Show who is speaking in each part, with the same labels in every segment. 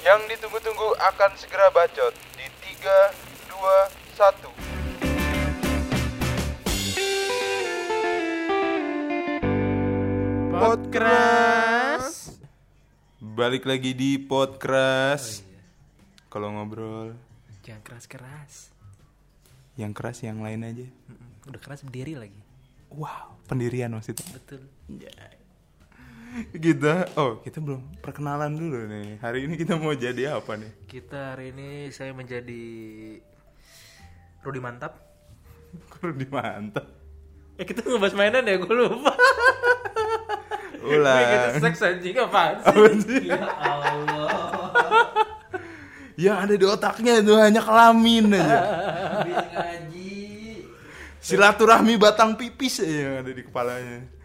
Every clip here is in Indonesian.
Speaker 1: Yang ditunggu-tunggu akan segera bacot di 3, 2, 1. Podcast. Balik lagi di podcast. Kalau ngobrol
Speaker 2: Jangan keras-keras.
Speaker 1: yang keras yang lain aja.
Speaker 2: Udah keras berdiri lagi.
Speaker 1: Wow, pendirian maksudnya.
Speaker 2: Betul.
Speaker 1: Kita, oh kita belum perkenalan dulu nih. Hari ini kita mau jadi apa nih?
Speaker 2: Kita hari ini saya menjadi Rudi Mantap.
Speaker 1: Kurang dimantap.
Speaker 2: Eh kita ngebahas mainan ya, gue lupa.
Speaker 1: Ulang.
Speaker 2: Kita seks anjing apaan sih? Ya Allah.
Speaker 1: Yang ada di otaknya itu hanya kelamin aja.
Speaker 2: Ngaji.
Speaker 1: Silaturahmi batang pipis aja yang ada di kepalanya.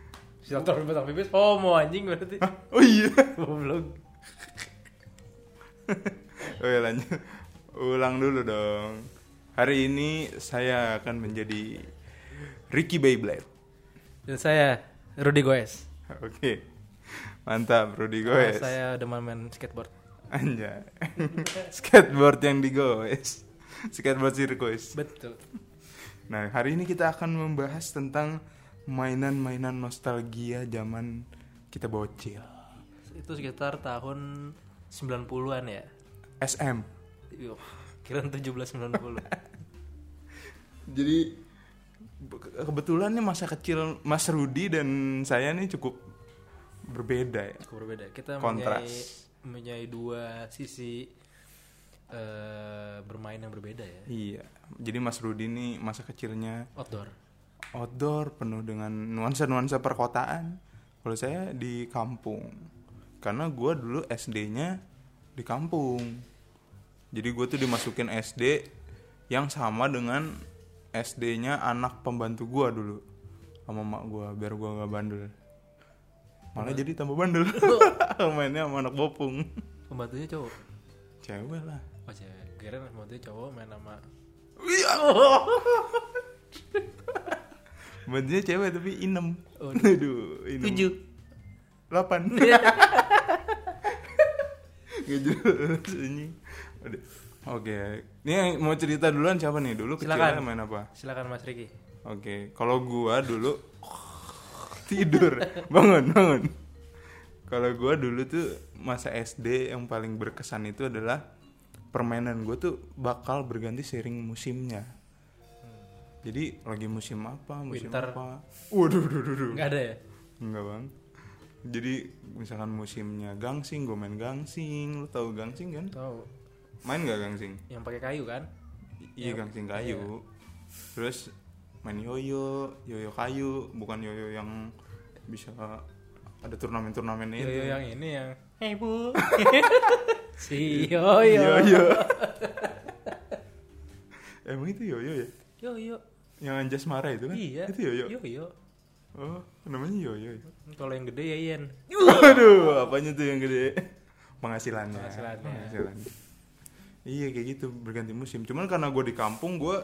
Speaker 2: Silaturahmi batang pipis homo anjing berarti.
Speaker 1: Hah? Oh iya.
Speaker 2: Goblok.
Speaker 1: Oke lanjut. Ulang dulu dong. Hari ini saya akan menjadi Ricky Beyblade.
Speaker 2: Dan saya Rudi Goes.
Speaker 1: Oke. Mantap, Rudy
Speaker 2: Karena
Speaker 1: goes.
Speaker 2: Saya demen main skateboard.
Speaker 1: Anjay. Skateboard yang digoes. Skateboard sirkus.
Speaker 2: Betul.
Speaker 1: Nah, hari ini kita akan membahas tentang mainan-mainan nostalgia zaman kita bocil.
Speaker 2: Itu sekitar tahun 90-an ya.
Speaker 1: SM.
Speaker 2: Yuh, kira 1790.
Speaker 1: Jadi be- kebetulan nih masa kecil Mas Rudi dan saya nih cukup berbeda ya.
Speaker 2: Cukup berbeda. Kita
Speaker 1: Kontras.
Speaker 2: mempunyai, dua sisi eh, bermain yang berbeda ya.
Speaker 1: Iya. Jadi Mas Rudi nih masa kecilnya
Speaker 2: Outdoor.
Speaker 1: Outdoor penuh dengan nuansa-nuansa perkotaan. Kalau saya di kampung. Karena gua dulu SD-nya di kampung. Jadi gue tuh dimasukin SD yang sama dengan SD-nya anak pembantu gua dulu sama mak gua biar gua nggak bandel. Malah jadi tambah bandel. Mainnya sama anak bopung.
Speaker 2: Pembantunya cowok.
Speaker 1: Cewek lah.
Speaker 2: Oh cewek. Kira pembantunya cowok main sama
Speaker 1: Iya. Pembantunya cewek tapi inem.
Speaker 2: Oh,
Speaker 1: Aduh, inem.
Speaker 2: tujuh.
Speaker 1: delapan Gak jelas ini. Oke, ini yang mau cerita duluan siapa nih? Dulu kecilnya
Speaker 2: Silakan.
Speaker 1: main apa?
Speaker 2: Silakan Mas Riki.
Speaker 1: Oke, kalau gua dulu tidur, bangun, bangun. Kalau gua dulu tuh masa SD yang paling berkesan itu adalah permainan gua tuh bakal berganti seiring musimnya. Jadi lagi musim apa, musim
Speaker 2: Winter.
Speaker 1: apa? Waduh, waduh, waduh.
Speaker 2: Enggak ada ya?
Speaker 1: Enggak bang. Jadi misalkan musimnya gangsing, gue main gangsing. Lu tahu gangsing kan?
Speaker 2: Tahu.
Speaker 1: Main nggak gangsing?
Speaker 2: Yang pakai kayu kan?
Speaker 1: I- Iya gangsing kayu. Terus main yoyo, yoyo kayu, bukan yoyo yang bisa ada turnamen-turnamen itu.
Speaker 2: Yoyo yang ini yang Hey bu Si Yoyo
Speaker 1: Yoyo. Emang itu yoyo ya?
Speaker 2: Yoyo
Speaker 1: Yang Anjas marah itu kan?
Speaker 2: Iya
Speaker 1: Itu yoyo.
Speaker 2: Yoyo
Speaker 1: Oh, namanya yoyo. ya?
Speaker 2: Kalau yang gede Yayen
Speaker 1: Waduh, apanya tuh yang gede? Penghasilannya.
Speaker 2: Penghasilannya.
Speaker 1: Penghasilannya. Iya kayak gitu berganti musim. Cuman karena gue di kampung gue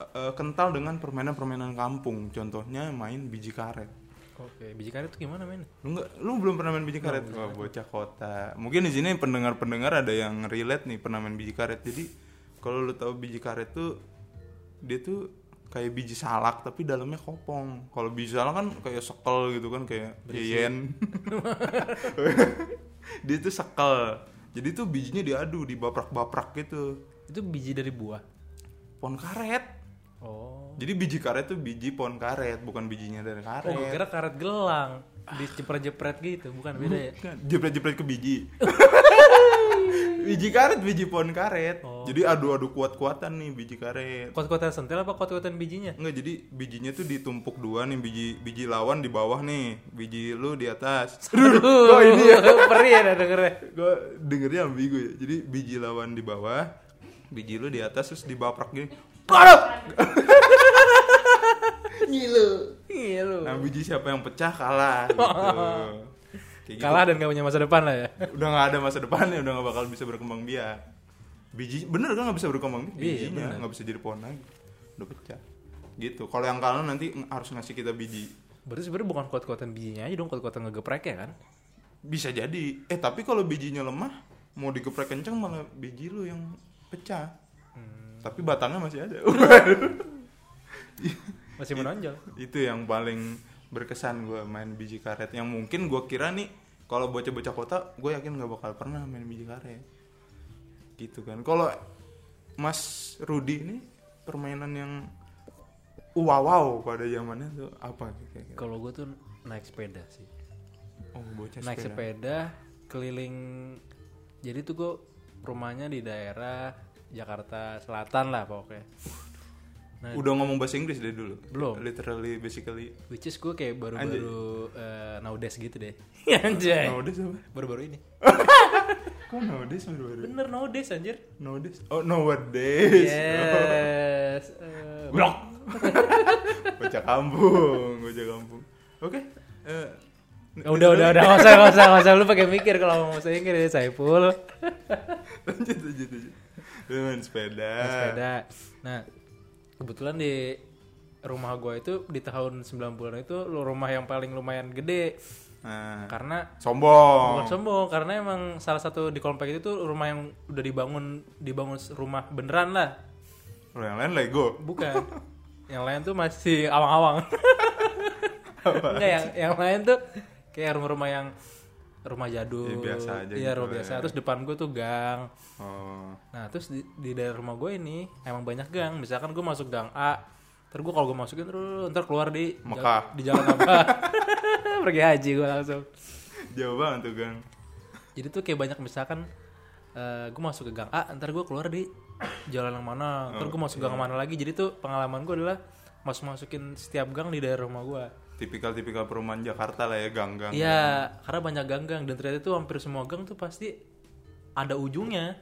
Speaker 1: eh, kental dengan permainan-permainan kampung. Contohnya main biji karet.
Speaker 2: Oke biji karet tuh gimana men?
Speaker 1: Lu nggak, lu belum pernah main biji karet? Wah, bocah kota. Mungkin di sini pendengar-pendengar ada yang relate nih pernah main biji karet. Jadi kalau lu tahu biji karet tuh dia tuh kayak biji salak tapi dalamnya kopong. Kalau biji salak kan kayak sekel gitu kan kayak yeyen. dia tuh sekel. Jadi tuh bijinya diadu, dibaprak-baprak gitu.
Speaker 2: Itu biji dari buah
Speaker 1: Pohon karet.
Speaker 2: Oh
Speaker 1: Jadi biji karet tuh biji pohon karet, bukan bijinya dari karet.
Speaker 2: Oh kira karet gelang Dijepret-jepret gitu Bukan beda ya
Speaker 1: jepret-jepret ke biji. biji karet, biji pohon karet.
Speaker 2: Oh.
Speaker 1: Jadi adu-adu kuat-kuatan nih biji karet.
Speaker 2: Kot-kotan sentil apa kot-kotan bijinya?
Speaker 1: Enggak, jadi bijinya tuh ditumpuk dua nih, biji biji lawan di bawah nih, biji lu di atas.
Speaker 2: Kok ini ya? Perih ya dengernya
Speaker 1: Gue dengernya ambigu ya. Jadi biji lawan di bawah, biji lu di atas terus dibaprak gini. Ngilu.
Speaker 2: Iya lu
Speaker 1: Nah, biji siapa yang pecah kalah gitu. Kayak gitu.
Speaker 2: Kalah dan gak punya masa depan lah ya.
Speaker 1: Udah nggak ada masa depannya udah nggak bakal bisa berkembang biak. Biji bener kan nggak bisa berkembang biak?
Speaker 2: Iya,
Speaker 1: bijinya
Speaker 2: bener.
Speaker 1: nggak bisa jadi pohon lagi. Udah pecah. Gitu. Kalau yang kalah nanti harus ngasih kita biji.
Speaker 2: Berarti sebenarnya bukan kuat-kuatan bijinya aja dong, kuat-kuatan ngegeprek ya kan?
Speaker 1: bisa jadi. Eh tapi kalau bijinya lemah mau digeprek kenceng malah biji lu yang pecah.
Speaker 2: Hmm,
Speaker 1: tapi batangnya masih ada.
Speaker 2: Masih menonjol.
Speaker 1: itu yang paling berkesan gue main biji karet. Yang mungkin gue kira nih kalau bocah-bocah kota gue yakin nggak bakal pernah main biji karet gitu kan kalau Mas Rudi ini permainan yang wow wow pada zamannya tuh apa?
Speaker 2: Kalau gue tuh naik sepeda sih.
Speaker 1: oh bocah
Speaker 2: naik sepeda keliling jadi tuh gue rumahnya di daerah Jakarta Selatan lah pokoknya nah
Speaker 1: udah ngomong bahasa Inggris deh dulu.
Speaker 2: Belum.
Speaker 1: literally basically.
Speaker 2: Which is gue kayak baru-baru eh, nowadays gitu deh.
Speaker 1: Eh.
Speaker 2: anjay.
Speaker 1: Nowadays apa?
Speaker 2: Baru-baru ini.
Speaker 1: Kok nowadays baru
Speaker 2: bener nowadays anjir.
Speaker 1: Nowadays? Oh nowadays.
Speaker 2: Yes Eh,
Speaker 1: blok. Bocah kampung bocah kampung. Oke eh,
Speaker 2: udah udah udah. Nggak usah nggak usah nggak usah. Lu pakai mikir kalau mau saya Inggris Saiful.
Speaker 1: Lanjut lanjut lanjut. Lu main sepeda.
Speaker 2: Naik sepeda. Nah kebetulan di rumah gue itu di tahun 90-an itu rumah yang paling lumayan gede.
Speaker 1: Nah,
Speaker 2: karena
Speaker 1: sombong.
Speaker 2: Bukan sombong karena emang salah satu di komplek itu tuh rumah yang udah dibangun dibangun rumah beneran lah.
Speaker 1: Yang lain Lego?
Speaker 2: Bukan. Yang lain tuh masih awang-awang. Enggak yang yang lain tuh kayak rumah-rumah yang rumah jadul.
Speaker 1: Ya, biasa aja
Speaker 2: iya
Speaker 1: gitu
Speaker 2: rumah
Speaker 1: ya.
Speaker 2: biasa terus depan gue tuh gang.
Speaker 1: Oh.
Speaker 2: Nah terus di, di daerah rumah gue ini emang banyak gang. Misalkan gue masuk gang A terus gue kalau gue masukin terus ntar keluar di
Speaker 1: Mekah.
Speaker 2: di jalan apa? Pergi haji gue langsung.
Speaker 1: Jauh banget tuh gang.
Speaker 2: Jadi tuh kayak banyak misalkan eh gue masuk ke gang A ntar gue keluar di jalan yang mana. Ntar gue masuk gang mana lagi. Jadi tuh pengalaman gue adalah masuk masukin setiap gang di daerah rumah gue
Speaker 1: tipikal-tipikal perumahan Jakarta lah ya gang-gang
Speaker 2: iya karena banyak gang-gang dan ternyata tuh hampir semua gang tuh pasti ada ujungnya.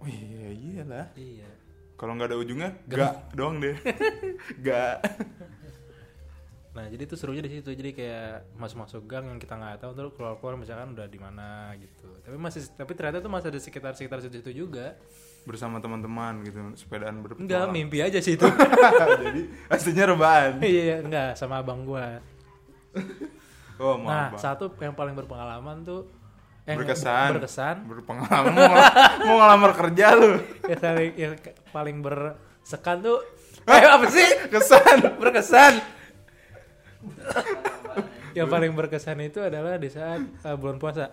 Speaker 1: Oh iya iyalah.
Speaker 2: Iya.
Speaker 1: Kalau nggak ada ujungnya gak doang deh. Gak
Speaker 2: nah jadi tuh serunya di situ. Jadi kayak masuk masuk gang yang kita nggak tahu terus keluar keluar misalkan udah di mana gitu. Tapi masih tapi ternyata tuh masih ada sekitar sekitar situ situ juga.
Speaker 1: Bersama teman-teman gitu sepedaan
Speaker 2: enggak
Speaker 1: berpetualang
Speaker 2: mimpi aja sih itu.
Speaker 1: Jadi aslinya rebahan.
Speaker 2: Iya enggak sama abang gua.
Speaker 1: Oh mau
Speaker 2: Nah,
Speaker 1: apa
Speaker 2: satu yang paling berpengalaman tuh eh,
Speaker 1: berkesan.
Speaker 2: ber- berkesan.
Speaker 1: Berpengalaman. Mau, ngel- mau ngelamar kerja lu.
Speaker 2: Yang paling, yang paling bersekan tuh eh apa sih?
Speaker 1: kesan.
Speaker 2: Berkesan. yang paling berkesan itu adalah di saat eh, bulan puasa.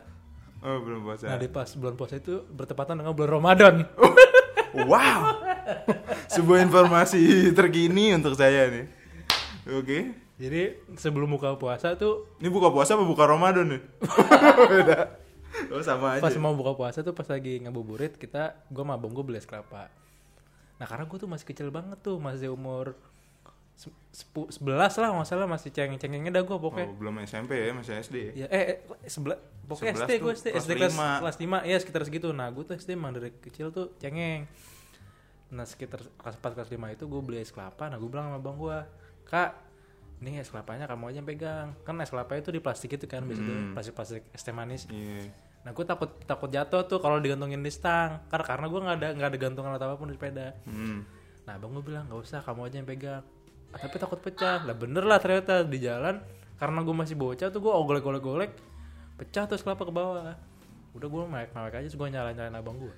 Speaker 1: oh belum puasa
Speaker 2: Nah, di pas bulan puasa itu bertepatan dengan bulan Ramadan.
Speaker 1: wow sebuah informasi terkini untuk saya nih oke
Speaker 2: Jadi sebelum buka puasa tuh
Speaker 1: ini buka puasa apa buka Ramadan nih Beda. oh sama aja
Speaker 2: pas mau buka puasa tuh pas lagi ngabuburit kita gue sama abang gue beli es kelapa. Nah, karena gue tuh masih kecil banget tuh, masih umur se- sepu- 11 lah nggak salah masih cengeng-cengengnya dah gue pokoknya.
Speaker 1: oh, belum SMP ya masih SD ya
Speaker 2: Ya, eh, eh sebelah pokoknya
Speaker 1: 11
Speaker 2: SD gue SD
Speaker 1: kelas
Speaker 2: SD kelas
Speaker 1: lima.
Speaker 2: kelas 5 ya sekitar segitu. Nah, gue tuh SD emang dari kecil tuh cengeng. Nah, sekitar kelas 4 kelas 5 itu gue beli es kelapa. Nah, gue bilang sama bang gue, "Kak, ini es kelapanya kamu aja yang pegang." Kan es kelapa itu di plastik itu kan, biasanya
Speaker 1: Hmm.
Speaker 2: plastik-plastik es teh manis.
Speaker 1: iya
Speaker 2: Nah, gue takut takut jatuh tuh kalau digantungin di stang. Karena karena gue nggak ada nggak ada gantungan atau apa pun di sepeda.
Speaker 1: hmm.
Speaker 2: Nah, abang gue bilang nggak usah, kamu aja yang pegang. Tapi takut pecah. Lah bener lah ternyata di jalan karena gue masih bocah tuh gue ogolek-ogolek-ogolek pecah terus kelapa ke bawah. Udah gue naik-naik aja, terus gue nyalain-nyalain abang gue.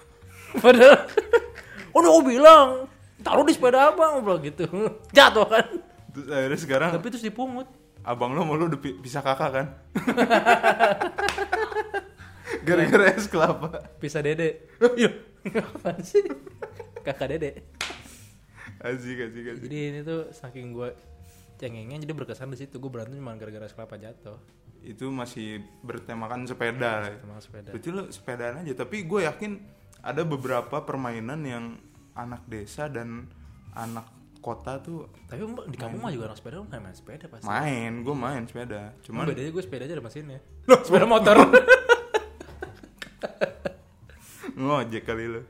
Speaker 2: Padahal, udah gue bilang taruh di sepeda abang, bro gitu. Jatuh kan.
Speaker 1: terus akhirnya sekarang
Speaker 2: Tapi terus dipungut.
Speaker 1: abang lo mau lu udah pi- pisah kakak kan gara-gara es kelapa
Speaker 2: Pisah dede. Iya. Apaan sih? Kakak dede.
Speaker 1: Asik asik asik
Speaker 2: Jadi ini tuh saking gue cengengnya jadi berkesan di situ gue berantem cuma gara-gara kelapa jatuh
Speaker 1: itu masih bertemakan sepeda ya.
Speaker 2: sama sepeda.
Speaker 1: berarti lo sepedaan aja tapi gue yakin ada beberapa permainan yang anak desa dan anak kota tuh
Speaker 2: Tapi di kampung mah juga anak sepeda main, main sepeda pasti.
Speaker 1: main gue main sepeda
Speaker 2: Cuman
Speaker 1: cuman
Speaker 2: bedanya gue sepeda aja ada mesinnya. Loh, sepeda motor.
Speaker 1: ngojek kali lo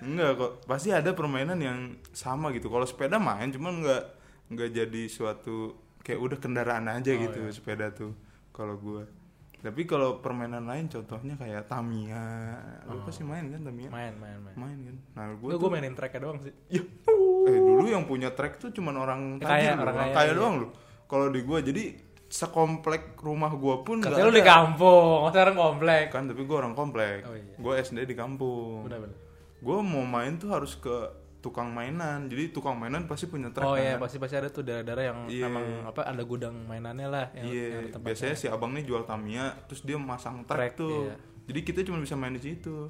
Speaker 1: enggak kok. Pasti ada permainan yang sama gitu. Kalau sepeda main cuman nggak nggak jadi suatu kayak udah kendaraan aja
Speaker 2: Oh,
Speaker 1: gitu sepeda tuh kalau gua. Tapi kalau permainan lain contohnya kayak Tamiya. Lu pasti main kan Tamiya?
Speaker 2: Main, main, main.
Speaker 1: main kan? Nah
Speaker 2: Gue
Speaker 1: gua
Speaker 2: gue
Speaker 1: tuh
Speaker 2: mainin tracknya doang sih.
Speaker 1: eh dulu yang punya track tuh cuman orang
Speaker 2: Kaya,
Speaker 1: tajir loh,
Speaker 2: orang kaya,
Speaker 1: kaya
Speaker 2: iya.
Speaker 1: doang loh kalau di gua jadi sekomplek rumah gue pun
Speaker 2: Katanya lu di kampung, sekarang komplek.
Speaker 1: kan tapi gue orang komplek
Speaker 2: Oh, iya.
Speaker 1: gue SD di kampung
Speaker 2: Bener bener.
Speaker 1: gue mau main tuh harus ke tukang mainan jadi tukang mainan pasti punya truk
Speaker 2: Oh iya
Speaker 1: kan?
Speaker 2: pasti pasti ada tuh daerah-daerah yang
Speaker 1: Iya.
Speaker 2: emang apa ada gudang mainannya lah yang,
Speaker 1: iya
Speaker 2: yang
Speaker 1: biasanya si abang nih jual Tamiya terus dia masang truk
Speaker 2: Trek,
Speaker 1: tuh
Speaker 2: iya.
Speaker 1: jadi kita cuma bisa main di situ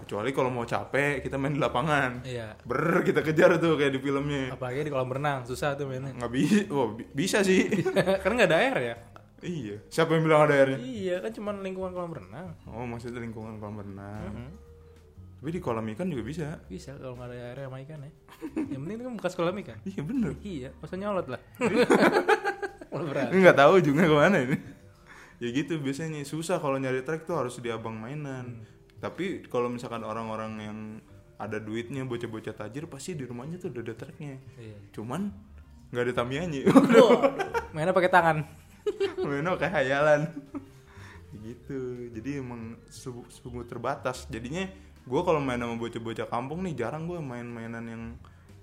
Speaker 1: kecuali kalau mau capek kita main di lapangan
Speaker 2: Iya.
Speaker 1: ber kita kejar tuh kayak di filmnya
Speaker 2: Apalagi di kolam renang susah tuh mainnya.
Speaker 1: nggak bisa oh, bi- bisa sih
Speaker 2: kan nggak ada air ya?
Speaker 1: iya siapa yang bilang ada airnya
Speaker 2: Iya kan cuma lingkungan kolam renang.
Speaker 1: oh maksudnya lingkungan kolam renang
Speaker 2: Mhm.
Speaker 1: tapi di kolam ikan juga bisa
Speaker 2: Bisa kalau nggak ada air sama ikan ya. yang penting itu kan bekas kolam ikan.
Speaker 1: iya bener
Speaker 2: Iya, masa nyolot lah.
Speaker 1: Ini nggak tahu juga ke mana ini ya gitu biasanya susah kalau nyari trek tuh harus di abang mainan tapi kalau misalkan orang-orang yang ada duitnya bocah-bocah tajir pasti di rumahnya tuh udah ada treknya
Speaker 2: Iya.
Speaker 1: cuman nggak ada tamianya
Speaker 2: Mainnya pakai tangan.
Speaker 1: mainnya kayak hayalan. Gitu. Jadi emang sungguh terbatas. Jadinya gue kalau main sama bocah-bocah kampung nih jarang gue main-mainan yang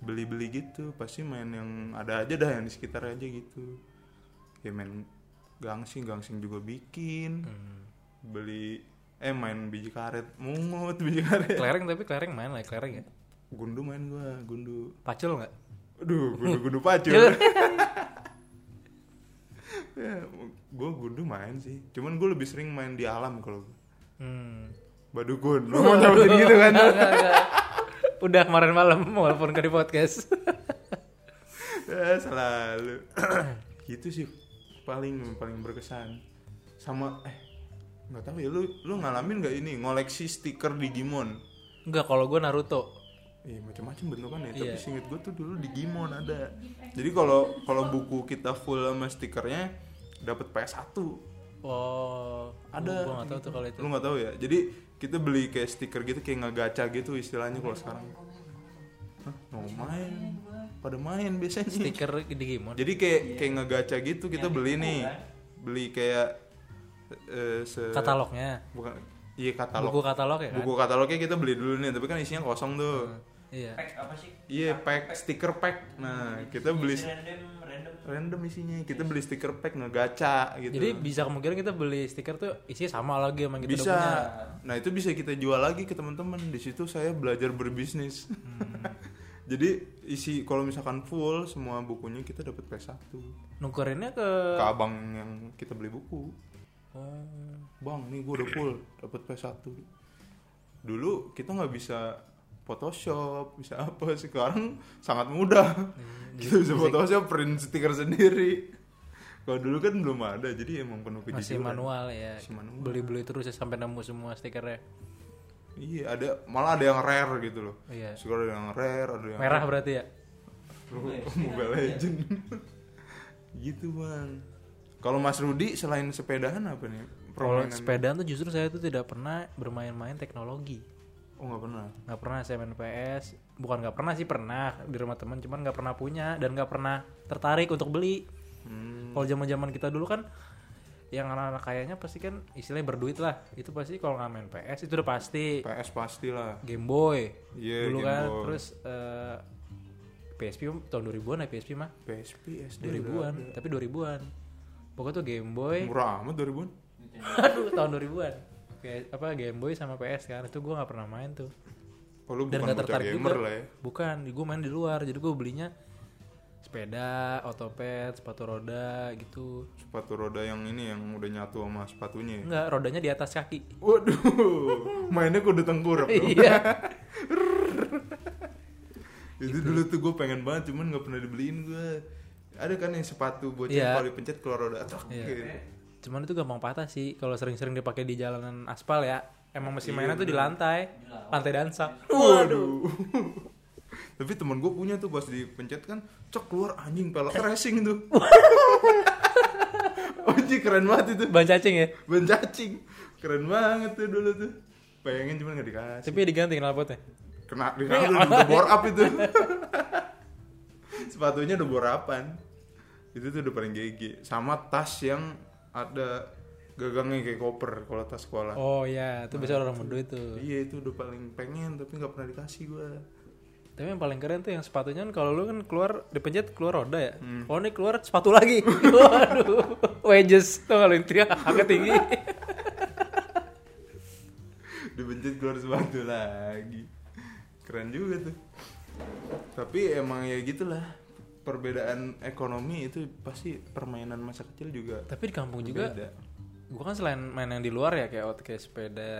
Speaker 1: beli-beli gitu. Pasti main yang ada aja dah yang di sekitar aja gitu. Ya main gangsing gangsing juga bikin.
Speaker 2: Hmm.
Speaker 1: beli eh main biji karet mungut biji karet
Speaker 2: Kelereng tapi kelereng main lah kelereng ya.
Speaker 1: gundu main gue gundu
Speaker 2: Pacul nggak?
Speaker 1: aduh gundu gundu pacul
Speaker 2: Iya.
Speaker 1: ya, gue gundu main sih cuman gue lebih sering main di alam kalau gua.
Speaker 2: Hmm.
Speaker 1: badukun lu mau nyabutin gitu kan
Speaker 2: Nggak, nggak. Udah kemarin malam walaupun ke di podcast.
Speaker 1: ya selalu gitu sih paling paling berkesan sama eh nggak tahu ya lu lu ngalamin nggak ini ngoleksi stiker Digimon
Speaker 2: Enggak, kalau gue Naruto.
Speaker 1: Iya macam-macam bentukannya,
Speaker 2: Iya.
Speaker 1: tapi singkat gue tuh dulu Digimon ada. Jadi kalau kalau buku kita full sama stikernya dapat PS1.
Speaker 2: Oh,
Speaker 1: Ada.
Speaker 2: Gue nggak tahu tuh kalau itu.
Speaker 1: Lu nggak tahu ya? Jadi kita beli kayak stiker gitu kayak ngegacha gitu istilahnya kalau sekarang. Hah, mau main? Pada main biasanya.
Speaker 2: Stiker Digimon.
Speaker 1: Jadi kayak kayak ngegacha gitu kita beli nih. Beli kayak eh, se
Speaker 2: Katalognya.
Speaker 1: bukan iya katalog.
Speaker 2: Buku katalog ya kan?
Speaker 1: Buku katalognya kita beli dulu nih, tapi kan isinya kosong tuh.
Speaker 2: Iya.
Speaker 3: Pack apa sih?
Speaker 1: Iya, pack stiker pack. Nah, kita beli
Speaker 3: Isi random random.
Speaker 1: random isinya. Kita beli stiker pack ngegacha gitu.
Speaker 2: Jadi bisa kemungkinan kita beli stiker tuh isinya sama lagi sama kita
Speaker 1: bisa.
Speaker 2: punya.
Speaker 1: Nah, itu bisa kita jual lagi ke teman-teman. Di situ saya belajar berbisnis.
Speaker 2: Hmm.
Speaker 1: Jadi isi kalau misalkan full semua bukunya kita dapat PS1.
Speaker 2: Nukerinnya ke
Speaker 1: Ke abang yang kita beli buku.
Speaker 2: Oh.
Speaker 1: Bang, nih gue udah full dapat PS1. Dulu kita nggak bisa Photoshop, bisa apa sekarang sangat mudah. Kita bisa Photoshop, print stiker sendiri. Kalau dulu kan belum ada, jadi emang penuh
Speaker 2: Masih
Speaker 1: kejujuran.
Speaker 2: manual ya.
Speaker 1: Masih manual.
Speaker 2: Beli-beli terus ya sampai nemu semua stikernya.
Speaker 1: Iya, ada malah ada yang rare gitu loh.
Speaker 2: Iya.
Speaker 1: Sekarang ada yang rare, ada yang
Speaker 2: Merah berarti ya?
Speaker 1: Mobile Legend. gitu bang. Kalau Mas Rudi selain sepedahan apa nih?
Speaker 2: Kalau sepedaan tuh justru saya tuh tidak pernah bermain-main teknologi.
Speaker 1: Oh nggak pernah.
Speaker 2: nggak pernah saya main PS bukan nggak pernah sih pernah di rumah teman cuman nggak pernah punya dan nggak pernah tertarik untuk beli
Speaker 1: Hmm.
Speaker 2: kalau zaman zaman kita dulu kan yang anak-anak kayaknya pasti kan istilahnya berduit lah itu pasti kalau nggak main PS itu udah pasti
Speaker 1: PS pastilah.
Speaker 2: Game Boy
Speaker 1: Iya,
Speaker 2: dulu
Speaker 1: Game
Speaker 2: kan
Speaker 1: Boy.
Speaker 2: terus eh, PSP tahun 2000-an ya PSP mah
Speaker 1: PSP SD
Speaker 2: 2000-an tapi 2000-an pokoknya tuh Game Boy
Speaker 1: Murah amat 2000-an.
Speaker 2: aduh tahun 2000-an Kayak apa Game Boy sama PS kan itu gue nggak pernah main tuh
Speaker 1: Oh, lu
Speaker 2: dan
Speaker 1: bukan
Speaker 2: nggak tertarik
Speaker 1: gamer
Speaker 2: juga
Speaker 1: lah ya.
Speaker 2: bukan gue main di luar jadi gue belinya sepeda otopet sepatu roda gitu
Speaker 1: Sepatu roda yang ini yang udah nyatu sama sepatunya ya.
Speaker 2: enggak rodanya di atas kaki
Speaker 1: Waduh, mainnya kudu tengkurap dong.
Speaker 2: iya
Speaker 1: Itu dulu tuh gue pengen banget, cuman nggak pernah dibeliin gue. Ada kan yang sepatu bocah
Speaker 2: Iya.
Speaker 1: kalau dipencet keluar roda. Tok,
Speaker 2: Iya.
Speaker 1: gitu.
Speaker 2: cuman itu gampang patah sih kalau sering-sering dipakai di jalanan aspal ya emang mesti
Speaker 1: Iya,
Speaker 2: mainnya tuh di lantai lantai dansa
Speaker 1: Waduh. Tapi temen gue punya tuh pas dipencet kan, cok keluar anjing pelek racing tuh. Anjing keren banget itu.
Speaker 2: ban cacing ya
Speaker 1: Ban cacing. Keren banget tuh dulu tuh. Pengen cuman gak dikasih.
Speaker 2: tapi diganti knalpotnya
Speaker 1: Kena dikasih udah, udah bore up itu. Sepatunya udah bore upan. Itu tuh udah paling GG. Sama tas yang ada gagangnya kayak koper kalau tas sekolah.
Speaker 2: oh ya itu bisa orang muda itu
Speaker 1: Iya itu udah paling pengen tapi nggak pernah dikasih gue.
Speaker 2: Tapi yang paling keren tuh yang sepatunya kan kalau lu kan keluar dipencet keluar roda ya.
Speaker 1: Hmm.
Speaker 2: Kalau ini keluar sepatu lagi. Waduh. Wedges tuh kalau itu ya agak tinggi.
Speaker 1: dibencet keluar sepatu lagi keren juga tuh tapi emang ya gitulah perbedaan ekonomi itu pasti permainan masa kecil juga
Speaker 2: Tapi di kampung juga
Speaker 1: beda.
Speaker 2: gue kan selain main yang di luar ya kayak kayak sepeda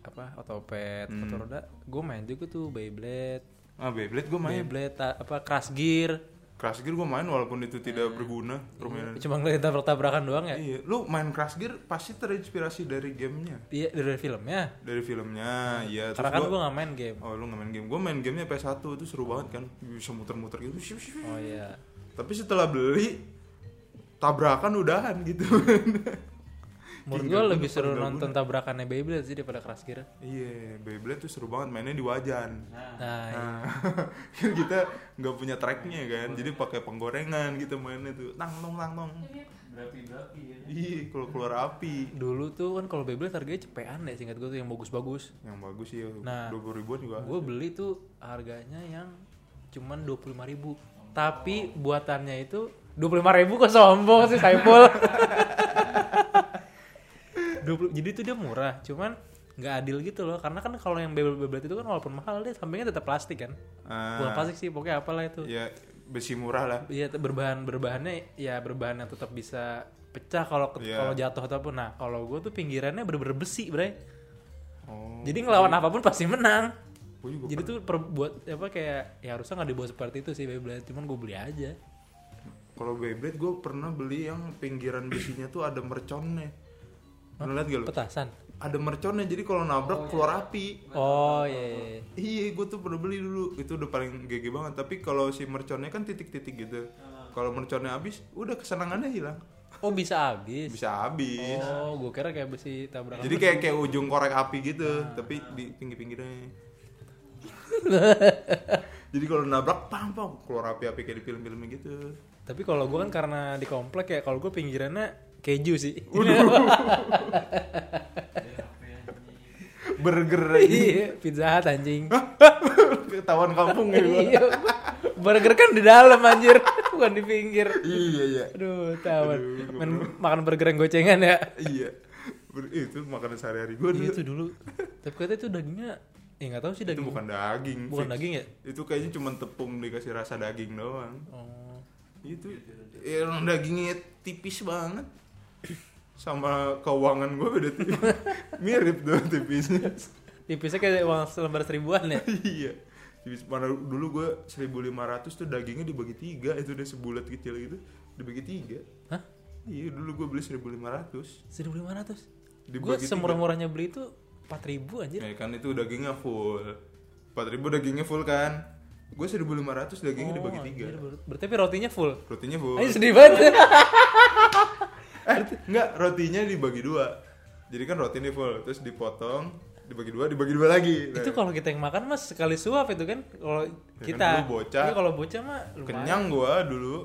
Speaker 2: apa otopet
Speaker 1: Hmm.
Speaker 2: motor roda gue main juga tuh Beyblade.
Speaker 1: Ah Beyblade gue main.
Speaker 2: Beyblade apa Crash Gear
Speaker 1: Crash Gear gue main walaupun itu tidak berguna permainan.
Speaker 2: Cuma ngeliat tabrak-tabrakan doang ya?
Speaker 1: Iya lu main Crash Gear pasti terinspirasi dari gamenya.
Speaker 2: Iya dari filmnya?
Speaker 1: Dari filmnya iya
Speaker 2: karena
Speaker 1: terus
Speaker 2: kan gue gak main game.
Speaker 1: Oh lu nggak main game. Gue main gamenya PS1 itu seru banget kan. Bisa muter-muter gitu.
Speaker 2: Oh iya.
Speaker 1: Tapi setelah beli tabrakan udahan gitu
Speaker 2: menurut
Speaker 1: Tinggal
Speaker 2: gue
Speaker 1: guna
Speaker 2: lebih seru nonton tabrakannya Beyblade sih daripada Crash Gear.
Speaker 1: Iya Beyblade tuh seru banget mainnya di wajan.
Speaker 2: Nah iya.
Speaker 1: Nah, kan kita nggak punya tracknya kan, jadi pakai penggorengan gitu mainnya tuh, tang tong tang tong.
Speaker 3: berapi-berapi ya.
Speaker 1: Iya, kalau keluar api,
Speaker 2: dulu tuh kan kalau Beyblade harganya cepean deh singkat gue tuh yang bagus-bagus.
Speaker 1: Yang bagus sih ya,
Speaker 2: Nah,
Speaker 1: dua puluh ribuan juga.
Speaker 2: gue beli tuh harganya yang cuman dua puluh ribu. Tapi buatannya itu dua puluh ribu kok sombong sih Saiful 20 jadi tuh dia murah cuman nggak adil gitu loh karena kan kalau yang Beyblade itu kan walaupun mahal dia sampingnya tetap plastik kan?
Speaker 1: Ah,
Speaker 2: bukan plastik sih pokoknya apalah itu.
Speaker 1: Ya besi murah lah.
Speaker 2: Iya berbahan berbahannya ya berbahan yang tetap bisa pecah kalau
Speaker 1: Iya.
Speaker 2: kalau jatuh ataupun nah kalau gue tuh pinggirannya bener-bener besi bre.
Speaker 1: Oh,
Speaker 2: jadi ngelawan apa pun pasti menang. Jadi tuh per, buat apa kayak ya harusnya nggak dibuat seperti itu sih Beyblade cuman gue beli aja.
Speaker 1: Kalau Beyblade gue pernah beli yang pinggiran besinya tuh ada merconnya. Pernah lihat gak lu?
Speaker 2: petasan
Speaker 1: Ada merconnya, jadi kalau nabrak keluar api.
Speaker 2: oh iya, iya, iya.
Speaker 1: Iya, gue tuh pernah beli dulu. Itu udah paling GG banget. Tapi kalau si merconnya kan titik-titik gitu. Kalau merconnya habis, udah kesenangannya hilang.
Speaker 2: oh bisa habis
Speaker 1: Bisa habis.
Speaker 2: oh gue kira kayak besi tabrakan
Speaker 1: Jadi kayak kayak ujung korek api gitu, tapi di pinggir-pinggirnya. Jadi kalau nabrak pam pam keluar api-api kayak di film-film gitu.
Speaker 2: tapi kalau gue kan karena di komplek ya kalau gue pinggirannya keju sih
Speaker 1: Burger
Speaker 2: iya pizza hut anjing
Speaker 1: ketahuan kampung ya gua.
Speaker 2: iya burger kan di dalam anjir bukan di pinggir
Speaker 1: Iya iya.
Speaker 2: aduh tawan Men, makan burger yang gocengan ya
Speaker 1: Iya. Ber- itu makanan sehari-hari gue
Speaker 2: Iya
Speaker 1: dulu.
Speaker 2: itu dulu tapi katanya itu dagingnya ya nggak tahu sih
Speaker 1: Itu
Speaker 2: daging
Speaker 1: bukan daging.
Speaker 2: bukan
Speaker 1: fix.
Speaker 2: daging ya
Speaker 1: Itu kayaknya cuma tepung dikasih rasa daging doang.
Speaker 2: oh
Speaker 1: Itu ya dagingnya tipis banget. Sama keuangan gue beda tipis. Mirip tuh tipisnya.
Speaker 2: tipisnya kayak uang selembar seribuan ya?
Speaker 1: Iya. Tipis mana dulu gue 1500 tuh dagingnya dibagi tiga itu udah sebulat kecil gitu dibagi tiga.
Speaker 2: hah?
Speaker 1: Iya dulu gue beli 1500
Speaker 2: seribu lima ratus? Gue
Speaker 1: Dibagi tiga.
Speaker 2: semurah-murahnya beli itu empat ribu anjir.
Speaker 1: Ya kan itu dagingnya full. 4000 dagingnya full kan? Gue 1500 dagingnya dibagi
Speaker 2: Oh,
Speaker 1: tiga.
Speaker 2: anjir, ber- berarti tapi rotinya full?
Speaker 1: Rotinya full.
Speaker 2: Ayo sedih banget
Speaker 1: Eh enggak rotinya dibagi dua. Jadi kan roti ini full Terus dipotong Dibagi dua Dibagi dua lagi. Nah,
Speaker 2: itu kalau kita yang makan mas sekali suap itu kan kalau
Speaker 1: kan
Speaker 2: kita.
Speaker 1: dulu bocah.
Speaker 2: Iya, kalau bocah mah lumayan.
Speaker 1: Kenyang gue dulu.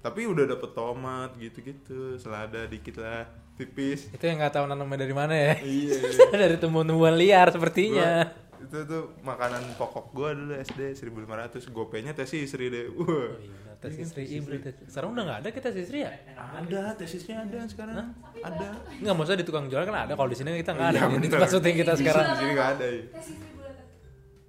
Speaker 1: Tapi udah dapet tomat gitu-gitu Selada dikit lah Tipis.
Speaker 2: Itu yang nggak tahu nanamnya dari mana ya.
Speaker 1: Iya.
Speaker 2: Dari tumbuh-tumbuhan liar sepertinya.
Speaker 1: Gua- itu tuh makanan pokok gue dulu SD 1500 gopenya tes istri deh. Wah.
Speaker 2: oh, iya, tes istri. tes- sekarang udah nggak ada kita tes istri ya?
Speaker 1: Ada tesisnya ada sekarang. Ada.
Speaker 2: Nggak maksudnya di tukang jual kan ada. Kalau di sini kita nggak ada.
Speaker 1: Iya,
Speaker 2: Jadi syuting kita sekarang.
Speaker 1: di sini nggak ada ya
Speaker 4: tes istri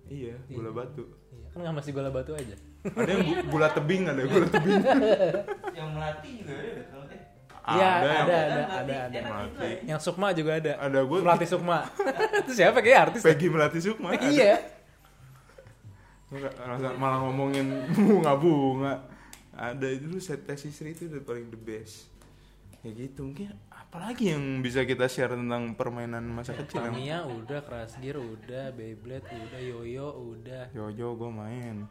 Speaker 1: iya gula batu.
Speaker 2: Iya, kan nggak masih gula batu aja.
Speaker 1: Ada yang gu- gula tebing ada gula tebing.
Speaker 3: Yang melati juga ada kalau teh
Speaker 2: Iya,
Speaker 1: ada yang
Speaker 2: ada, ada,
Speaker 3: Melati
Speaker 2: ada, ada.
Speaker 1: Melati.
Speaker 3: ya.
Speaker 2: yang Sukma juga ada.
Speaker 1: Ada gue
Speaker 2: pelatih Sukma. Itu siapa? Kayak artis ya?
Speaker 1: Peggy Melati Sukma
Speaker 2: iya
Speaker 1: malah ngomongin bunga-bunga. Ada itu dulu set tes istri itu udah paling the best. Ya gitu mungkin apalagi yang bisa kita share tentang permainan masa kecil yang
Speaker 2: Tamiya udah Crash Gear udah Beyblade udah Yoyo udah.
Speaker 1: Yoyo gue main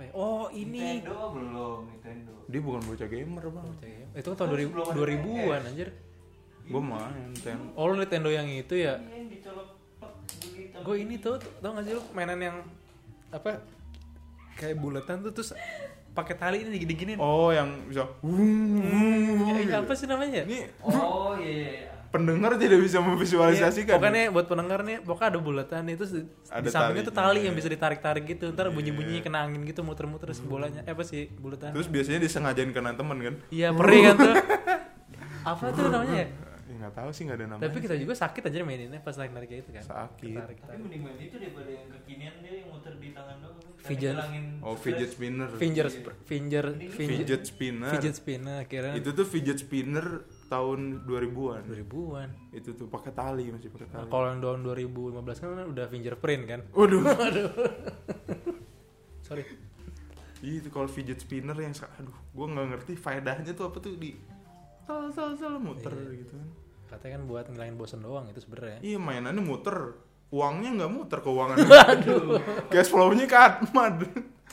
Speaker 2: apa ya? Oh ini.
Speaker 3: Nintendo belum? Nintendo.
Speaker 1: Dia bukan bocah gamer bang.
Speaker 2: Itu kan tahun 2000 2000-an anjir.
Speaker 1: Gue main ten
Speaker 2: oh lu Nintendo yang itu ya? Gue ini tuh tau gak sih lu? Mainan yang apa kayak bulatan tuh terus pakai tali ini digini-giniin
Speaker 1: oh yang bisa
Speaker 2: Ya, ini apa sih namanya?
Speaker 1: Ini
Speaker 3: oh iya iya iya.
Speaker 1: Pendengar tidak bisa memvisualisasikan.
Speaker 2: Iya, pokoknya buat pendengar nih, pokoknya ada bulatan itu di,
Speaker 1: Ada
Speaker 2: di sampingnya tuh tali yang bisa ditarik-tarik gitu. Ntar bunyi-bunyi kena angin gitu muter-muter si bolanya. Eh apa sih bulatan?
Speaker 1: Terus biasanya disengajain kena temen kan?
Speaker 2: Iya, perih kan tuh. Apa tuh namanya ya?
Speaker 1: Ya nggak tahu sih nggak ada namanya.
Speaker 2: Tapi kita juga sakit aja maininnya pas narik-narik itu kan.
Speaker 1: Sakit.
Speaker 2: Tarik,
Speaker 3: Tapi mending main itu daripada yang kekinian dia yang muter di tangan doang.
Speaker 2: Fidget.
Speaker 1: Oh fidget spinner.
Speaker 2: Finger, finger, finger,
Speaker 1: Fidget spinner.
Speaker 2: fidget spinner akhirnya
Speaker 1: Itu tuh fidget spinner tahun 2000-an.
Speaker 2: 2000-an.
Speaker 1: Itu tuh pakai tali masih pakai
Speaker 2: Nah,
Speaker 1: tali.
Speaker 2: kalau yang tahun 2015 kan udah fingerprint kan.
Speaker 1: Waduh.
Speaker 2: Sorry.
Speaker 1: Iya, itu kalau fidget spinner yang aduh, gua nggak ngerti faedahnya tuh apa tuh di sal sal sal muter
Speaker 2: Iya.
Speaker 1: gitu kan.
Speaker 2: Katanya kan buat ngilangin bosen doang itu sebenarnya.
Speaker 1: Iya mainannya muter, uangnya nggak muter keuangan. Aduh. Cash flow-nya katmad.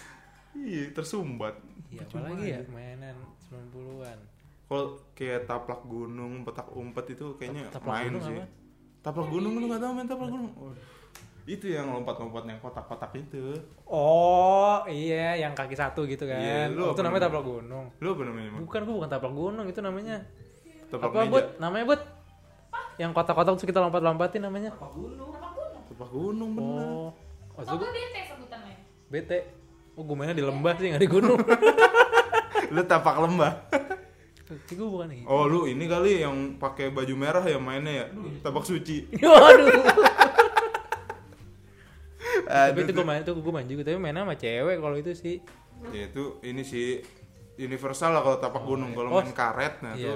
Speaker 1: iya tersumbat.
Speaker 2: Iya, apalagi ya mainan 90-an.
Speaker 1: Kalau kayak taplak gunung, petak umpet itu kayaknya
Speaker 2: Taplak
Speaker 1: main
Speaker 2: gunung
Speaker 1: sih.
Speaker 2: apa?
Speaker 1: Taplak gunung lu nggak tahu main taplak gunung? Waduh. Itu yang lompat-lompat yang kotak-kotak itu.
Speaker 2: Oh, iya yang kaki satu gitu kan.
Speaker 1: Iya, lu
Speaker 2: Oh, itu namanya taplak gunung.
Speaker 1: Lu apa namanya?
Speaker 2: Bukan, gua bukan taplak gunung, itu namanya
Speaker 1: Taplak
Speaker 2: apa,
Speaker 1: meja.
Speaker 2: Bud? Namanya, Bud? Yang kotak-kotak terus kita lompat-lompatin namanya.
Speaker 3: Apa gunung?
Speaker 1: Taplak gunung bener.
Speaker 2: Oh. Oh, itu
Speaker 4: Oh,
Speaker 2: gua
Speaker 4: bete sebutannya.
Speaker 2: bete. Oh, gue mainnya di lembah sih, nggak di gunung.
Speaker 1: Lu tapak lembah.
Speaker 2: Gue bukan gitu.
Speaker 1: Oh lu ini kali yang pakai baju merah ya mainnya ya tapak suci.
Speaker 2: Waduh.
Speaker 1: Aduh,
Speaker 2: tapi itu gue
Speaker 1: tuh.
Speaker 2: main, itu gue main juga. Tapi mainnya sama cewek kalau itu sih.
Speaker 1: Ya itu ini sih universal lah kalau tapak gunung. Kalau
Speaker 2: Oh,
Speaker 1: main karet nah
Speaker 2: Iya.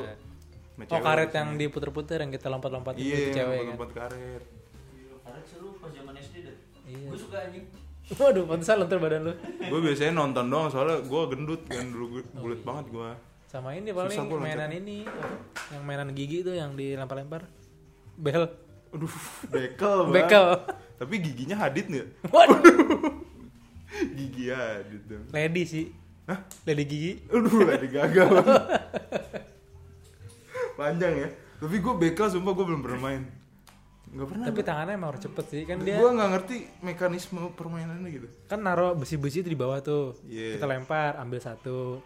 Speaker 1: tuh.
Speaker 2: Oh, karet yang diputer-puter yang kita lompat-lompatin
Speaker 1: Iya,
Speaker 2: itu cewek kan.
Speaker 1: lompat karet.
Speaker 3: Karet seru pas zaman SD dah.
Speaker 2: Iya.
Speaker 3: Gue suka anjing.
Speaker 2: Waduh, pantesan lontar badan lu.
Speaker 1: gue biasanya nonton doang soalnya gue gendut kan dulu gue
Speaker 2: Oh,
Speaker 1: bulat
Speaker 2: iya.
Speaker 1: banget gue.
Speaker 2: Sama ini paling
Speaker 1: Susah gua
Speaker 2: mainan
Speaker 1: loncat.
Speaker 2: ini yang mainan gigi tuh yang dilempar-lempar. Bel.
Speaker 1: Aduh, bekel banget.
Speaker 2: Bekel.
Speaker 1: Tapi giginya hadit nggak?
Speaker 2: Waduh.
Speaker 1: Gigi hadit dong.
Speaker 2: Lady sih.
Speaker 1: Hah?
Speaker 2: Lady gigi.
Speaker 1: Aduh, ada gagal. Panjang ya. Tapi gue bekel sumpah gue belum pernah main. Gak pernah.
Speaker 2: Tapi tangannya emang harus cepet sih kan dia
Speaker 1: Gue nggak ngerti mekanisme permainannya gitu.
Speaker 2: kan naruh besi-besi itu di bawah tuh.
Speaker 1: Iya.
Speaker 2: Kita lempar, ambil satu.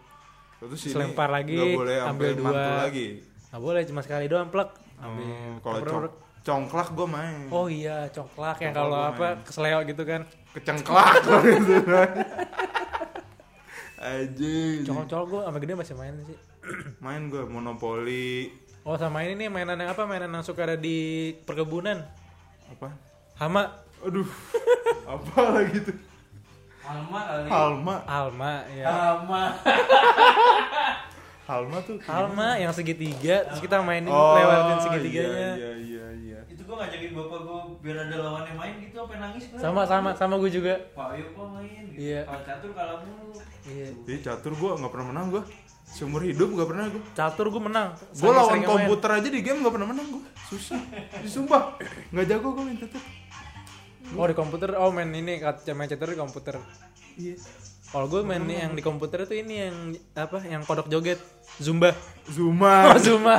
Speaker 1: Terus
Speaker 2: lempar lagi,
Speaker 1: boleh
Speaker 2: ambil
Speaker 1: sampai
Speaker 2: dua.
Speaker 1: lagi.
Speaker 2: Nggak boleh cuma sekali doang plek. Ambil.
Speaker 1: Oh, kalau cong congklak gue main.
Speaker 2: Oh iya, congklak yang kalau apa kesleo gitu kan.
Speaker 1: Kecengklak gitu kan. Aja.
Speaker 2: Congklak gue sama gede masih main sih.
Speaker 1: Main gue monopoli
Speaker 2: Oh sama ini nih mainan yang apa? Mainan yang suka ada di perkebunan.
Speaker 1: apa?
Speaker 2: Hama.
Speaker 1: Aduh. apa lagi tuh?
Speaker 3: Alma kali.
Speaker 1: Halma.
Speaker 2: Alma ya.
Speaker 3: Alma.
Speaker 1: Halma tuh.
Speaker 2: Alma yang segitiga terus kita mainin
Speaker 1: Oh,
Speaker 2: lewatin segitiganya.
Speaker 1: Iya iya iya.
Speaker 3: Itu gue ngajakin bapak gue biar ada lawannya main gitu sampai nangis gue.
Speaker 2: Sama sama sama gue juga.
Speaker 3: Pak ayo pak main gitu.
Speaker 2: Iya.
Speaker 3: Kalau catur kalah mulu.
Speaker 2: Iya.
Speaker 1: Jadi catur gue nggak pernah menang gue. Seumur hidup nggak pernah gue.
Speaker 2: Catur gue menang.
Speaker 1: Gue lawan
Speaker 2: seringnya main.
Speaker 1: komputer aja di game nggak pernah menang gue. Susah. Sumpah. Nggak jago gue main catur.
Speaker 2: Oh di komputer, oh main ini main catur di komputer.
Speaker 1: Iya.
Speaker 2: Kalau gue main yang di komputer itu ini yang apa? Yang kodok joget, zumba.
Speaker 1: Zuma.
Speaker 2: Oh zumba.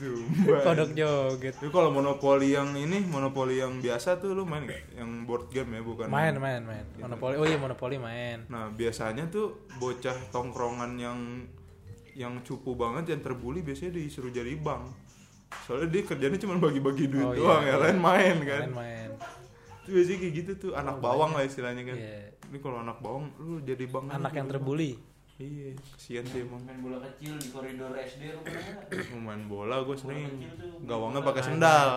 Speaker 1: Zumba.
Speaker 2: kodok joget.
Speaker 1: Tapi kalau monopoli yang ini, monopoli yang biasa tuh lu main gak? Yang board game ya, bukan?
Speaker 2: Main main main. Monopoli. Oh iya monopoli main.
Speaker 1: Nah, biasanya tuh bocah tongkrongan yang yang cupu banget yang terbuli biasanya disuruh jadi bank. Soalnya dia kerjanya cuma bagi-bagi duit
Speaker 2: Oh, iya,
Speaker 1: doang ya,
Speaker 2: iya.
Speaker 1: lain main kan.
Speaker 2: Main main.
Speaker 1: Itu biasanya kayak gitu tuh, anak bawang lah istilahnya kan.
Speaker 2: Iya.
Speaker 1: Ini kalau anak bawang lu jadi bank
Speaker 2: Anak yang terbuli.
Speaker 1: Iya, kasihan sih emang.
Speaker 3: Main bola kecil di koridor SD lu
Speaker 1: main bola gue sering gawangnya pakai sendal.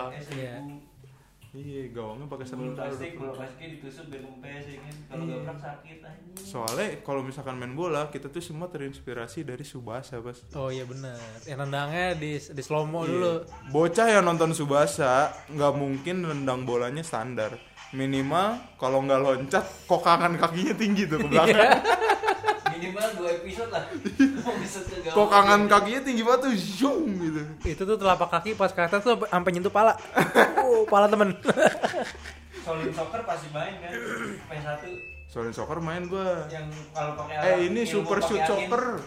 Speaker 2: Iya.
Speaker 1: Iya, gawangnya pakai
Speaker 3: Bola
Speaker 1: sendal.
Speaker 3: plastik, bola plastiknya ditusuk biar kempes ya kan. Kalau
Speaker 1: Iya.
Speaker 3: gabrak sakit anjing.
Speaker 1: Soalnya kalau misalkan main bola, kita tuh semua terinspirasi dari Subasa, Bas.
Speaker 2: Oh iya benar. Yang nendangnya di di slow mo
Speaker 1: Iya.
Speaker 2: dulu.
Speaker 1: Bocah yang nonton Subasa nggak mungkin nendang bolanya standar. Minimal kalau nggak loncat, kokangan kakinya tinggi tuh ke belakang.
Speaker 3: Minimal dua episode lah. Bisa gawang.
Speaker 1: kokangan kakinya tinggi banget tuh, zoom gitu.
Speaker 2: Itu tuh telapak kaki pas ke atas tuh sampai nyentuh pala. Oh, pala temen.
Speaker 3: Solid soccer pasti main kan. P1
Speaker 1: Soalnya soccer main gua.
Speaker 3: yang kalau pakai
Speaker 1: Eh ini super shoot soccer.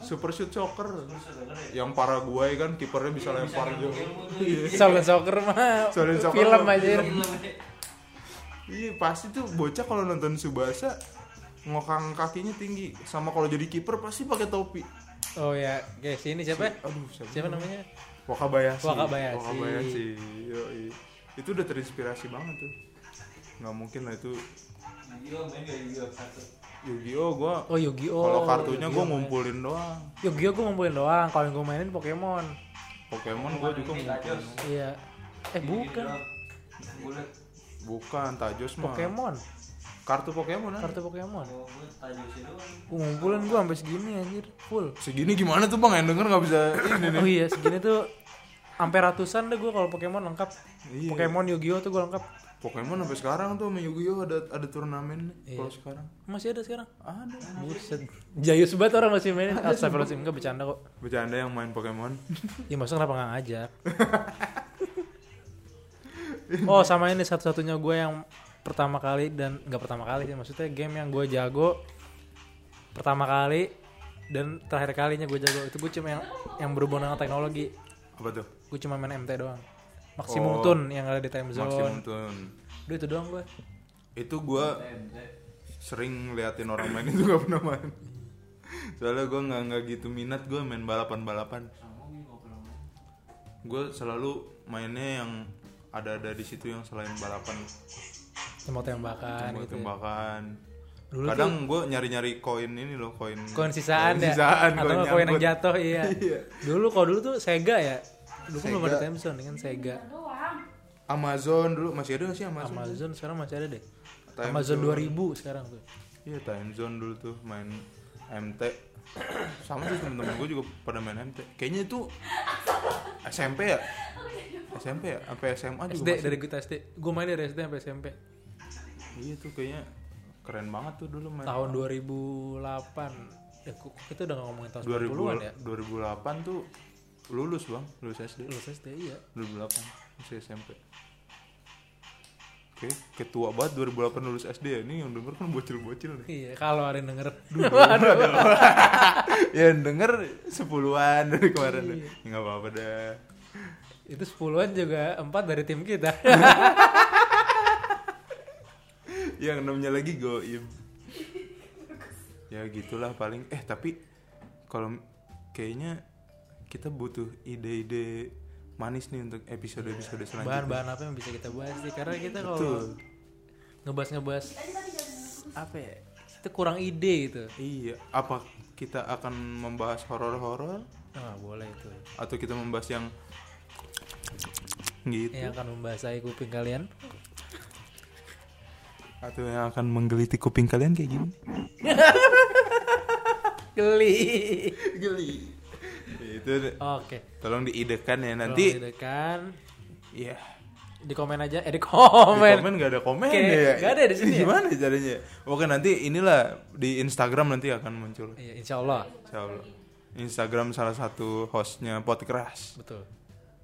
Speaker 1: Super shoot soccer.
Speaker 3: Super shoot soccer ya?
Speaker 1: Yang Paraguay kan kipernya bisa
Speaker 3: Iya,
Speaker 1: lempar. Iya.
Speaker 2: Solid soccer mah
Speaker 1: Solid soccer
Speaker 2: film aja.
Speaker 3: Ya.
Speaker 1: Iya pasti tuh bocah kalau nonton Subasa ngokang kakinya tinggi sama kalau jadi kiper pasti pakai topi
Speaker 2: Oh ya, guys, ini siapa? ya?
Speaker 1: aduh siapa,
Speaker 2: Siapa namanya?
Speaker 1: Wakabayashi
Speaker 2: Wakabayashi.
Speaker 1: Wakabayashi yoi. itu udah terinspirasi banget tuh nggak mungkin lah itu
Speaker 3: Yu-Gi-Oh main gak Yu-Gi-Oh satu.
Speaker 1: Yu-Gi-Oh gua
Speaker 2: Oh Yu-Gi-Oh.
Speaker 1: kalau kartunya
Speaker 2: Yu-Gi-Oh
Speaker 1: gua
Speaker 2: main.
Speaker 1: ngumpulin doang
Speaker 2: Yu-Gi-Oh gue ngumpulin doang. Kalau yang gue mainin Pokemon.
Speaker 1: Pokemon gua juga ngumpulin.
Speaker 2: Iya. Eh bukan.
Speaker 1: Bukan Tajos mah
Speaker 2: Pokemon.
Speaker 1: Kartu Pokemon kan
Speaker 2: Kartu Pokemon.
Speaker 3: Oh,
Speaker 2: ngumpulin gue sampai segini anjir, full.
Speaker 1: segini gimana tuh bang yang denger nggak bisa ini nih
Speaker 2: Oh iya, segini tuh sampai ratusan deh gue kalau Pokemon lengkap.
Speaker 1: Iya.
Speaker 2: Pokemon Yu-Gi-Oh tuh gue lengkap.
Speaker 1: Pokemon sampai sekarang tuh sama Yu-Gi-Oh ada ada turnamen
Speaker 2: Iya.
Speaker 1: kalau sekarang
Speaker 2: Masih ada sekarang?
Speaker 1: ada
Speaker 2: Buset. Jayus banget orang masih mainin. Astagfirullahaladzim, enggak bercanda kok.
Speaker 1: bercanda yang main Pokemon
Speaker 2: Ya maksudnya kenapa gak ngajak? oh sama ini satu-satunya gue yang pertama kali dan nggak pertama kali sih maksudnya game yang gue jago pertama kali dan terakhir kalinya gue jago. Itu gue cuma yang yang berhubungan dengan teknologi.
Speaker 1: Apa tuh?
Speaker 2: Gue cuma main MT doang. Maksimum
Speaker 1: Oh.
Speaker 2: tune yang ada di time zone.
Speaker 1: Tune.
Speaker 2: Udah itu doang gue
Speaker 1: itu
Speaker 3: TMT.
Speaker 1: sering liatin orang main itu gak pernah main. Soalnya gua nggak nggak gitu minat gua main balapan balapan
Speaker 3: gue
Speaker 1: gue selalu mainnya yang ada-ada di situ yang selain balapan
Speaker 2: tembak tembakan
Speaker 1: tembak
Speaker 2: gitu ya.
Speaker 1: tembakan.
Speaker 2: Dulu
Speaker 1: kadang gue nyari-nyari koin ini loh koin
Speaker 2: koin sisaan
Speaker 1: koin
Speaker 2: ya.
Speaker 1: sisaan
Speaker 2: atau koin yang jatuh iya.
Speaker 1: Iya.
Speaker 2: dulu kalau dulu tuh Sega ya. Dulu kan belum ada time zone dengan Sega.
Speaker 1: Amazon dulu masih ada gak sih Amazon?
Speaker 2: Amazon sekarang masih ada deh.
Speaker 1: Time
Speaker 2: Amazon
Speaker 1: Zone.
Speaker 2: 2000 sekarang tuh.
Speaker 1: Iya time zone dulu tuh main MT sama sih temen-temen gue juga pada main MT kayaknya itu SMP ya? SMP ya? Sampai SMA juga
Speaker 2: SD
Speaker 1: masih.
Speaker 2: dari kita SD gue main dari SD sampai SMP
Speaker 1: iya tuh kayaknya keren banget tuh dulu main
Speaker 2: tahun 2008 ya kita udah gak ngomongin tahun
Speaker 1: 2000
Speaker 2: 90-an ya
Speaker 1: 2008 tuh lulus bang lulus SD
Speaker 2: lulus SD iya
Speaker 1: 2008 masih SMP Oke, ketua banget 2008 lulus SD ya. Ini yang denger kan bocil-bocil nih.
Speaker 2: iya kalau ada yang denger
Speaker 1: ya yang denger sepuluhan dari kemarin.
Speaker 2: Iya.
Speaker 1: Ya nggak apa-apa dah.
Speaker 2: itu sepuluhan juga empat dari tim kita
Speaker 1: Yang enamnya lagi goib. ya gitulah paling. Eh tapi kalau kayaknya kita butuh ide-ide manis nih untuk episode-episode selanjutnya.
Speaker 2: bahan-bahan apa yang bisa kita bahas sih? Karena kita kalau ngebahas-ngebahas apa ya? Itu kurang ide gitu.
Speaker 1: Iya, apa kita akan membahas horor-horor?
Speaker 2: Ah boleh itu.
Speaker 1: Atau kita membahas yang gitu?
Speaker 2: Yang akan membasahi kuping kalian
Speaker 1: atau yang akan menggelitik kuping kalian kayak gini?
Speaker 2: geli
Speaker 1: Geli. Itu
Speaker 2: oke
Speaker 1: tolong diidekan ya
Speaker 2: nanti
Speaker 1: nanti.
Speaker 2: kan
Speaker 1: Iya.
Speaker 2: di komen aja eh di
Speaker 1: Di
Speaker 2: komen,
Speaker 1: komen gak ada komen
Speaker 2: Kayak
Speaker 1: ya?
Speaker 2: nggak ada di sini ya?
Speaker 1: Gimana caranya? Oke nanti inilah di Instagram nanti akan muncul.
Speaker 2: iya insya Allah
Speaker 1: Insya Allah. Instagram salah satu hostnya podcast.
Speaker 2: betul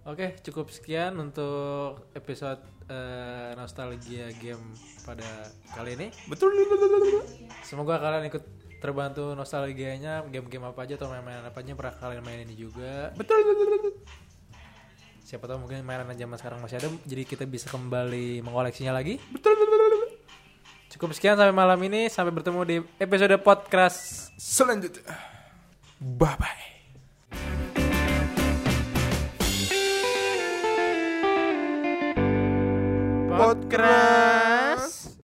Speaker 2: oke cukup sekian untuk episode eh, nostalgia game pada kali ini
Speaker 1: Betul.
Speaker 2: Semoga kalian ikut terbantu nostalgianya game-game apa aja atau main-main apa aja pernah kalian mainin juga.
Speaker 1: Betul.
Speaker 2: Siapa tahu mungkin mainan zaman sekarang masih ada jadi kita bisa kembali mengoleksinya lagi.
Speaker 1: Betul.
Speaker 2: Cukup sekian sampai malam ini sampai bertemu di episode podcast
Speaker 1: Selanjutnya. Bye bye. Podcast.